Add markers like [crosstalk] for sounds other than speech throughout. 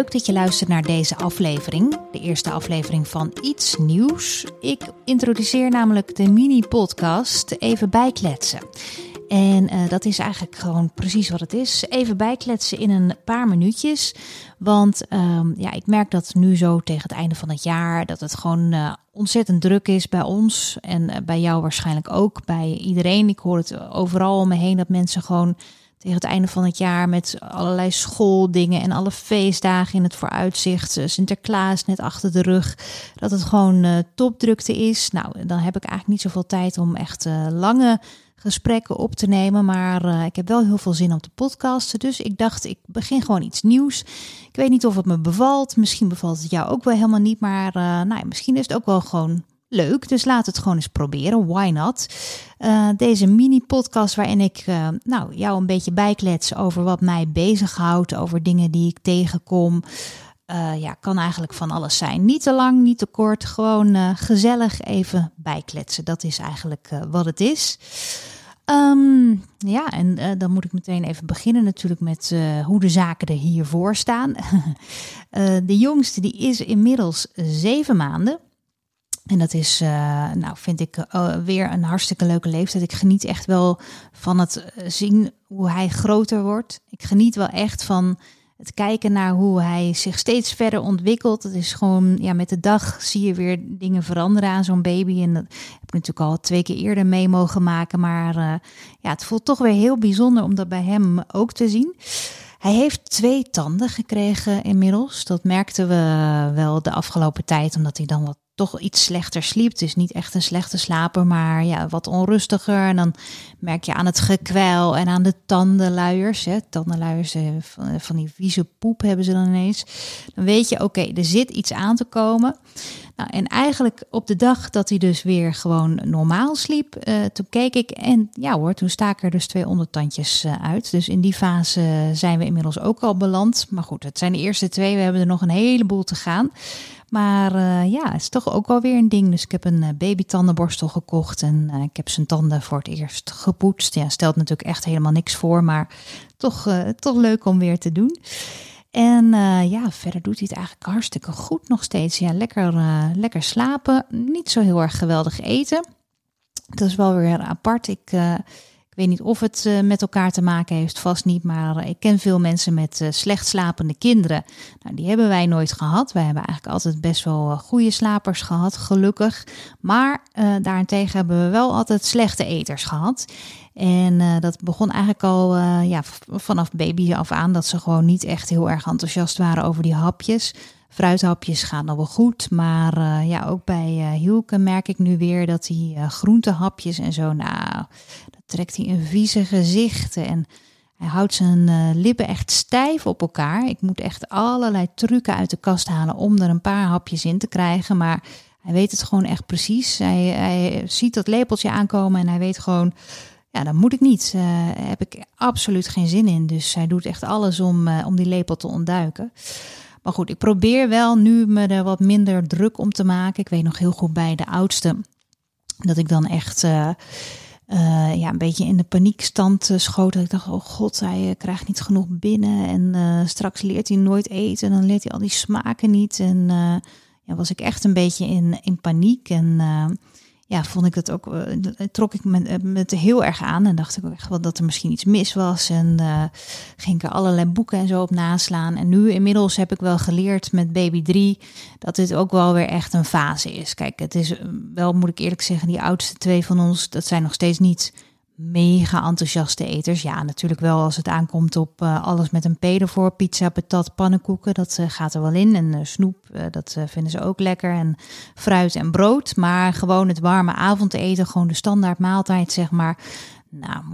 leuk dat je luistert naar deze aflevering, de eerste aflevering van Iets Nieuws. Ik introduceer namelijk de mini-podcast Even Bijkletsen. En uh, dat is eigenlijk gewoon precies wat het is. Even bijkletsen in een paar minuutjes. Want um, ja, ik merk dat nu zo tegen het einde van het jaar dat het gewoon uh, ontzettend druk is bij ons. En uh, bij jou waarschijnlijk ook. Bij iedereen. Ik hoor het overal om me heen dat mensen gewoon tegen het einde van het jaar met allerlei schooldingen en alle feestdagen in het vooruitzicht. Sinterklaas net achter de rug. Dat het gewoon uh, topdrukte is. Nou, dan heb ik eigenlijk niet zoveel tijd om echt uh, lange gesprekken op te nemen. Maar ik heb wel heel veel zin om te podcasten. Dus ik dacht, ik begin gewoon iets nieuws. Ik weet niet of het me bevalt. Misschien bevalt het jou ook wel helemaal niet. Maar nou, misschien is het ook wel gewoon leuk. Dus laat het gewoon eens proberen. Why not? Uh, deze mini-podcast waarin ik uh, nou, jou een beetje bijklets over wat mij bezighoudt. Over dingen die ik tegenkom. Uh, ja, kan eigenlijk van alles zijn. Niet te lang, niet te kort. Gewoon gezellig even bijkletsen. Dat is eigenlijk wat het is. Um, ja, en dan moet ik meteen even beginnen natuurlijk met hoe de zaken er hiervoor staan. [laughs] de jongste die is inmiddels zeven maanden. En dat is, uh, nou, vind ik uh, weer een hartstikke leuke leeftijd. Ik geniet echt wel van het zien hoe hij groter wordt. Ik geniet wel echt van het kijken naar hoe hij zich steeds verder ontwikkelt. Het is gewoon, ja, met de dag zie je weer dingen veranderen aan zo'n baby. En dat heb ik natuurlijk al twee keer eerder mee mogen maken. Maar ja, het voelt toch weer heel bijzonder om dat bij hem ook te zien. Hij heeft twee tanden gekregen inmiddels. Dat merkten we wel de afgelopen tijd, omdat hij dan wat toch iets slechter sliep. Dus niet echt een slechte slaper, maar ja, wat onrustiger. En dan merk je aan het gekwijl en aan de tandenluiers. Hè. Tandenluiers van, van die vieze poep hebben ze dan ineens. Dan weet je, oké, er zit iets aan te komen. Nou, en eigenlijk op de dag dat hij dus weer gewoon normaal sliep, uh, toen keek ik en ja hoor, toen staken er dus twee ondertandjes uit. Dus in die fase zijn we inmiddels ook al beland. Maar goed, het zijn de eerste twee, we hebben er nog een heleboel te gaan. Maar uh, ja, het is toch ook wel weer een ding. Dus ik heb een babytandenborstel gekocht en ik heb zijn tanden voor het eerst gepoetst. Ja, stelt natuurlijk echt helemaal niks voor, maar toch, toch leuk om weer te doen. En ja, verder doet hij het eigenlijk hartstikke goed nog steeds. Ja, lekker, lekker slapen. Niet zo heel erg geweldig eten. Dat is wel weer apart. Ik weet niet of het met elkaar te maken heeft, vast niet. Maar ik ken veel mensen met slecht slapende kinderen. Nou, die hebben wij nooit gehad. Wij hebben eigenlijk altijd best wel goede slapers gehad, gelukkig. Maar daarentegen hebben we wel altijd slechte eters gehad. En dat begon eigenlijk al ja, vanaf baby af aan dat ze gewoon niet echt heel erg enthousiast waren over die hapjes. Fruithapjes gaan dan wel goed, maar uh, ja, ook bij Hielke merk ik nu weer dat die groentehapjes en zo, nou, dat trekt hij een vieze gezichten en hij houdt zijn lippen echt stijf op elkaar. Ik moet echt allerlei trucken uit de kast halen om er een paar hapjes in te krijgen, maar hij weet het gewoon echt precies. Hij, hij ziet dat lepeltje aankomen en hij weet gewoon ja, dat moet ik niet. Uh, heb ik absoluut geen zin in. Dus hij doet echt alles om, uh, om die lepel te ontduiken. Maar goed, ik probeer wel nu me er wat minder druk om te maken. Ik weet nog heel goed bij de oudste dat ik dan echt uh, ja, een beetje in de paniekstand schoot. Dat ik dacht, oh god, hij krijgt niet genoeg binnen. En straks leert hij nooit eten. En dan leert hij al die smaken niet. En ja, was ik echt een beetje in, in paniek. En ja, vond ik het ook, uh, trok ik me, met heel erg aan en dacht ik ook echt wel dat er misschien iets mis was. En uh, ging ik er allerlei boeken en zo op naslaan. En nu inmiddels heb ik wel geleerd met baby 3 dat dit ook wel weer echt een fase is. Kijk, het is wel, moet ik eerlijk zeggen, die oudste twee van ons, dat zijn nog steeds niet mega enthousiaste eters. Ja, natuurlijk wel als het aankomt op uh, alles met een P ervoor. Pizza, patat, pannenkoeken, dat uh, gaat er wel in. En uh, snoep, dat vinden ze ook lekker. En fruit en brood. Maar gewoon het warme avondeten, gewoon de standaard maaltijd, zeg maar. Nou,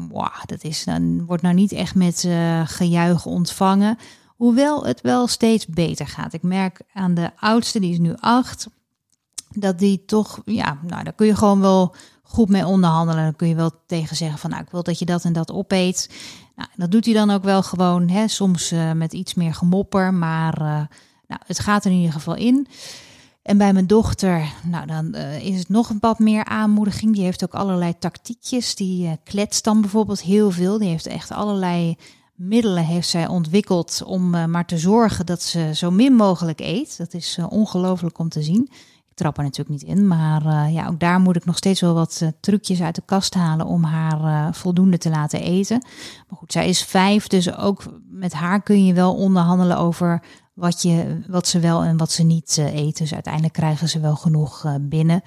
dat is, dan wordt nou niet echt met gejuich ontvangen. Hoewel het wel steeds beter gaat. Ik merk aan de oudste, die is nu acht, dat die toch, ja, nou, daar kun je gewoon wel goed mee onderhandelen. Dan kun je wel tegen zeggen van nou, ik wil dat je dat en dat opeet. Nou, dat doet hij dan ook wel gewoon, hè, soms uh, met iets meer gemopper, maar uh, nou, het gaat er in ieder geval in. En bij mijn dochter, nou dan uh, is het nog een wat meer aanmoediging. Die heeft ook allerlei tactiekjes. Die kletst dan bijvoorbeeld heel veel. Die heeft echt allerlei middelen heeft zij ontwikkeld om maar te zorgen dat ze zo min mogelijk eet. Dat is ongelooflijk om te zien trap er natuurlijk niet in. Maar uh, ja, ook daar moet ik nog steeds wel wat uh, trucjes uit de kast halen om haar uh, voldoende te laten eten. Maar goed, zij is vijf, dus ook met haar kun je wel onderhandelen over wat, je, wat ze wel en wat ze niet eten. Dus uiteindelijk krijgen ze wel genoeg binnen.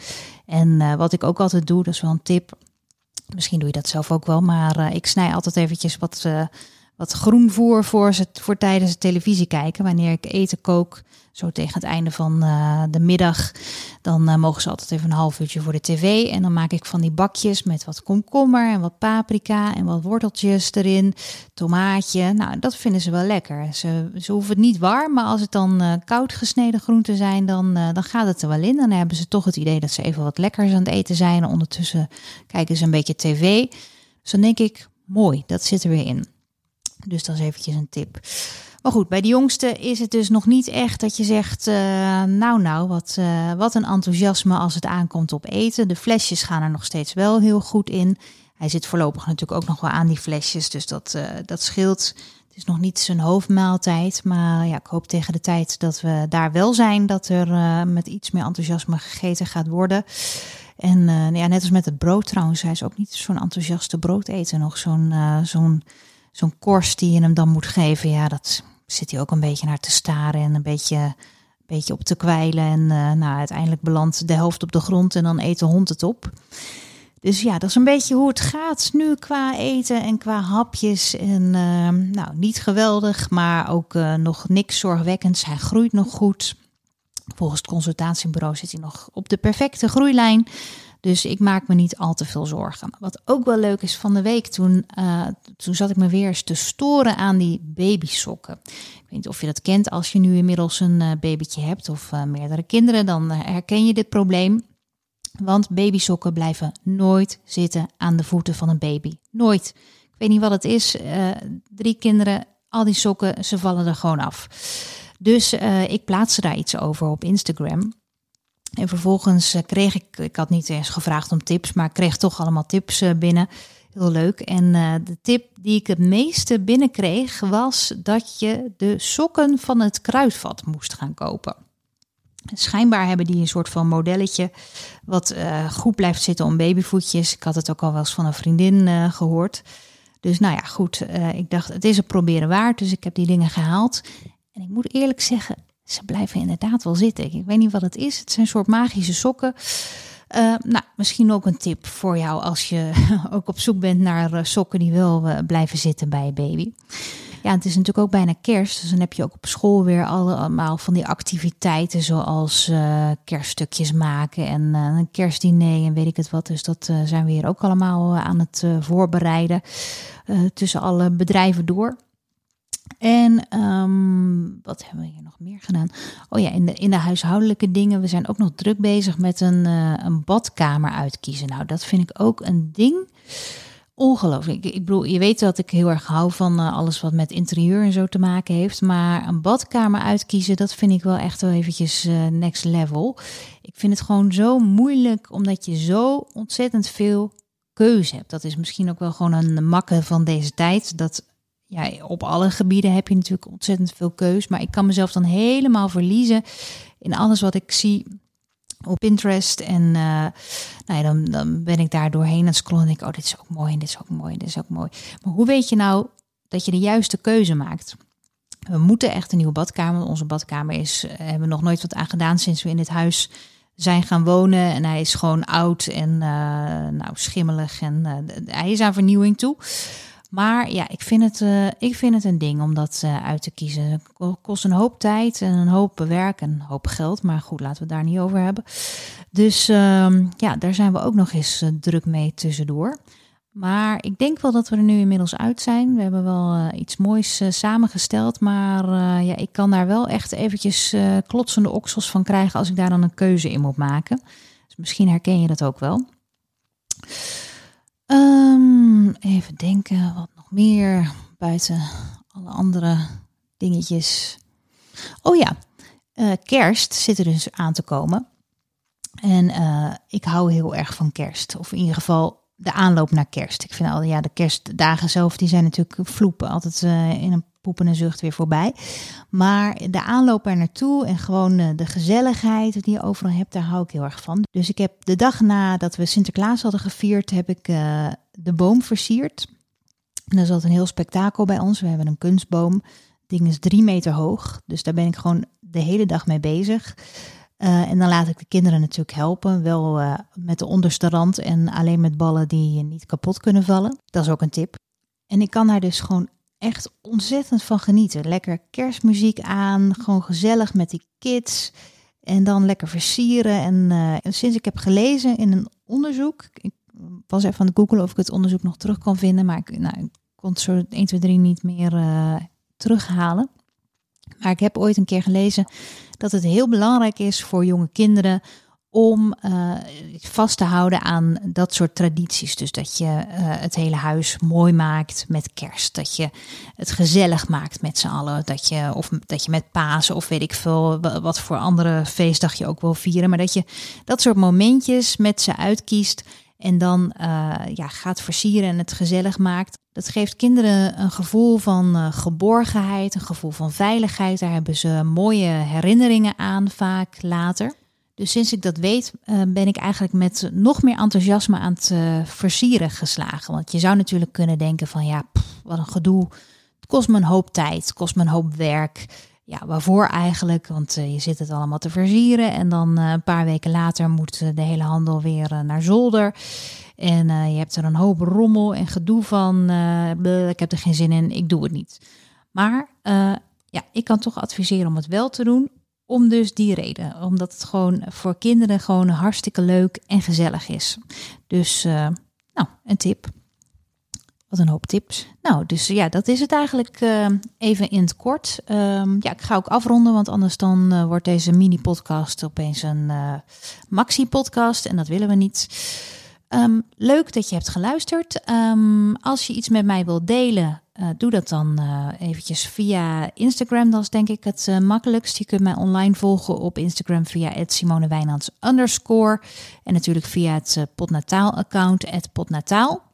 En wat ik ook altijd doe, dat is wel een tip. Misschien doe je dat zelf ook wel, maar ik snij altijd eventjes wat wat groenvoer voor, ze, voor tijdens het televisie kijken. Wanneer ik eten kook, zo tegen het einde van uh, de middag, dan uh, mogen ze altijd even een half uurtje voor de tv. En dan maak ik van die bakjes met wat komkommer en wat paprika en wat worteltjes erin, tomaatje. Nou, dat vinden ze wel lekker. Ze, ze hoeven het niet warm, maar als het dan uh, koud gesneden groenten zijn, dan, dan gaat het er wel in. Dan hebben ze toch het idee dat ze even wat lekkers aan het eten zijn. En ondertussen kijken ze een beetje tv. Dus dan denk ik, mooi, dat zit er weer in. Dus dat is eventjes een tip. Maar goed, bij de jongste is het dus nog niet echt dat je zegt, uh, nou nou, wat, uh, wat een enthousiasme als het aankomt op eten. De flesjes gaan er nog steeds wel heel goed in. Hij zit voorlopig natuurlijk ook nog wel aan die flesjes, dus dat, uh, dat scheelt. Het is nog niet zijn hoofdmaaltijd, maar ja, ik hoop tegen de tijd dat we daar wel zijn, dat er met iets meer enthousiasme gegeten gaat worden. En ja, net als met het brood trouwens, hij is ook niet zo'n enthousiaste brood eten nog, zo'n zo'n zo'n korst die je hem dan moet geven, ja, dat zit hij ook een beetje naar te staren en een beetje, een beetje op te kwijlen. En uh, nou, uiteindelijk belandt de helft op de grond en dan eet de hond het op. Dus ja, dat is een beetje hoe het gaat nu qua eten en qua hapjes. En uh, nou, niet geweldig, maar ook uh, nog niks zorgwekkends. Hij groeit nog goed. Volgens het consultatiebureau zit hij nog op de perfecte groeilijn. Dus ik maak me niet al te veel zorgen. Wat ook wel leuk is van de week, toen, uh, toen zat ik me weer eens te storen aan die babysokken. Ik weet niet of je dat kent als je nu inmiddels een uh, babytje hebt of uh, meerdere kinderen, dan herken je dit probleem. Want babysokken blijven nooit zitten aan de voeten van een baby. Nooit. Ik weet niet wat het is. drie kinderen, al die sokken, ze vallen er gewoon af. Dus ik plaatste daar iets over op Instagram. En vervolgens eh, kreeg ik, ik had niet eens gevraagd om tips, maar ik kreeg toch allemaal tips eh, binnen. Heel leuk. En uh, de tip die ik het meeste binnenkreeg was dat je de sokken van het kruidvat moest gaan kopen. Schijnbaar hebben die een soort van modelletje wat goed blijft zitten om babyvoetjes. Ik had het ook al wel eens van een vriendin gehoord. Dus nou ja, goed. ik dacht, het is een proberen waard. Dus ik heb die dingen gehaald. En ik moet eerlijk zeggen, ze blijven inderdaad wel zitten. Ik weet niet wat het is. Het zijn een soort magische sokken. Uh, nou, misschien ook een tip voor jou als je [laughs] ook op zoek bent naar uh, sokken die wel uh, blijven zitten bij je baby. Ja, het is natuurlijk ook bijna kerst. Dus dan heb je ook op school weer allemaal van die activiteiten zoals kerststukjes maken en een kerstdiner en weet ik het wat. Dus dat zijn we hier ook allemaal aan het voorbereiden tussen alle bedrijven door. En um, wat hebben we hier nog meer gedaan? Oh ja, in de, in de huishoudelijke dingen. We zijn ook nog druk bezig met een, uh, een badkamer uitkiezen. Nou, dat vind ik ook een ding. Ongelooflijk. Ik, bedoel, je weet dat ik heel erg hou van uh, alles wat met interieur en zo te maken heeft. Maar een badkamer uitkiezen, dat vind ik wel echt wel eventjes uh, next level. Ik vind het gewoon zo moeilijk, omdat je zo ontzettend veel keuze hebt. Dat is misschien ook wel gewoon een makke van deze tijd. Dat ja, op alle gebieden heb je natuurlijk ontzettend veel keus. Maar ik kan mezelf dan helemaal verliezen in alles wat ik zie op Pinterest. En uh, nou ja, dan, dan ben ik daar doorheen en scrollen en denk ik, oh, dit is ook mooi en dit is ook mooi en dit is ook mooi. Maar hoe weet je nou dat je de juiste keuze maakt? We moeten echt een nieuwe badkamer. Onze badkamer is, uh, hebben we nog nooit wat aan gedaan sinds we in dit huis zijn gaan wonen. En hij is gewoon oud en uh, nou, schimmelig en hij is aan vernieuwing toe. Maar ja, ik vind het, uh, ik vind het een ding om dat uh, uit te kiezen. Het kost een hoop tijd en een hoop werk en een hoop geld. Maar goed, laten we het daar niet over hebben. Dus uh, ja, daar zijn we ook nog eens uh, druk mee tussendoor. Maar ik denk wel dat we er nu inmiddels uit zijn. We hebben wel iets moois samengesteld. Maar ja, ik kan daar wel echt eventjes klotsende oksels van krijgen als ik daar dan een keuze in moet maken. Dus misschien herken je dat ook wel. Um, even denken, wat nog meer buiten alle andere dingetjes. Oh ja, uh, kerst zit er dus aan te komen. En uh, ik hou heel erg van kerst. Of in ieder geval de aanloop naar kerst. Ik vind al ja, de kerstdagen zelf, die zijn natuurlijk vloepen. Altijd uh, in een poep en een zucht weer voorbij. Maar de aanloop er naartoe en gewoon uh, de gezelligheid die je overal hebt, daar hou ik heel erg van. Dus ik heb de dag nadat we Sinterklaas hadden gevierd, heb ik uh, de boom versierd. En dat is altijd een heel spektakel bij ons. We hebben een kunstboom. Ding is drie meter hoog. Dus daar ben ik gewoon de hele dag mee bezig. Uh, en dan laat ik de kinderen natuurlijk helpen. Wel met de onderste rand en alleen met ballen die niet kapot kunnen vallen. Dat is ook een tip. En ik kan daar dus gewoon echt ontzettend van genieten. Lekker kerstmuziek aan, gewoon gezellig met die kids. En dan lekker versieren. En, en sinds ik heb gelezen in een onderzoek. Ik was even aan het googelen of ik het onderzoek nog terug kan vinden. Maar ik, nou, kon zo 1, 2, 3 niet meer terughalen. Maar ik heb ooit een keer gelezen dat het heel belangrijk is voor jonge kinderen om uh, vast te houden aan dat soort tradities. Dus dat je uh, het hele huis mooi maakt met kerst. Dat je het gezellig maakt met z'n allen. Dat je, of dat je met Pasen of weet ik veel wat voor andere feestdag je ook wil vieren. Maar dat je dat soort momentjes met ze uitkiest. En dan uh, ja, gaat versieren en het gezellig maakt. Dat geeft kinderen een gevoel van geborgenheid, een gevoel van veiligheid. Daar hebben ze mooie herinneringen aan vaak later. Dus sinds ik dat weet, uh, ben ik eigenlijk met nog meer enthousiasme aan het uh, versieren geslagen. Want je zou natuurlijk kunnen denken van ja, wat een gedoe. Het kost me een hoop tijd, het kost me een hoop werk. Ja, waarvoor eigenlijk? Want je zit het allemaal te versieren en dan een paar weken later moet de hele handel weer naar zolder. En je hebt er een hoop rommel en gedoe van. Ik heb er geen zin in, ik doe het niet. Maar ja, ik kan toch adviseren om het wel te doen. Om dus die reden. Omdat het gewoon voor kinderen gewoon hartstikke leuk en gezellig is. Dus, nou, een tip. Wat een hoop tips. Nou, dus ja, dat is het eigenlijk even in het kort. Um, ja, ik ga ook afronden, want anders dan wordt deze mini-podcast opeens een maxi-podcast. En dat willen we niet. Um, leuk dat je hebt geluisterd. Um, als je iets met mij wilt delen, uh, doe dat dan uh, eventjes via Instagram. Dat is denk ik het uh, makkelijkst. Je kunt mij online volgen op Instagram via @simonewijnands underscore. En natuurlijk via het Potnataal account, @potnataal.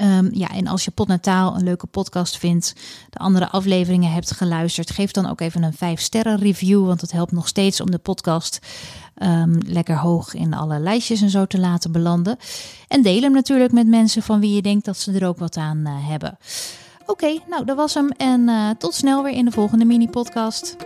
Um, ja, en als je Potnataal een leuke podcast vindt, de andere afleveringen hebt geluisterd, geef dan ook even een 5 sterren review, want het helpt nog steeds om de podcast um, lekker hoog in alle lijstjes en zo te laten belanden. En deel hem natuurlijk met mensen van wie je denkt dat ze er ook wat aan hebben. Oké, nou dat was hem en uh, tot snel weer in de volgende mini-podcast.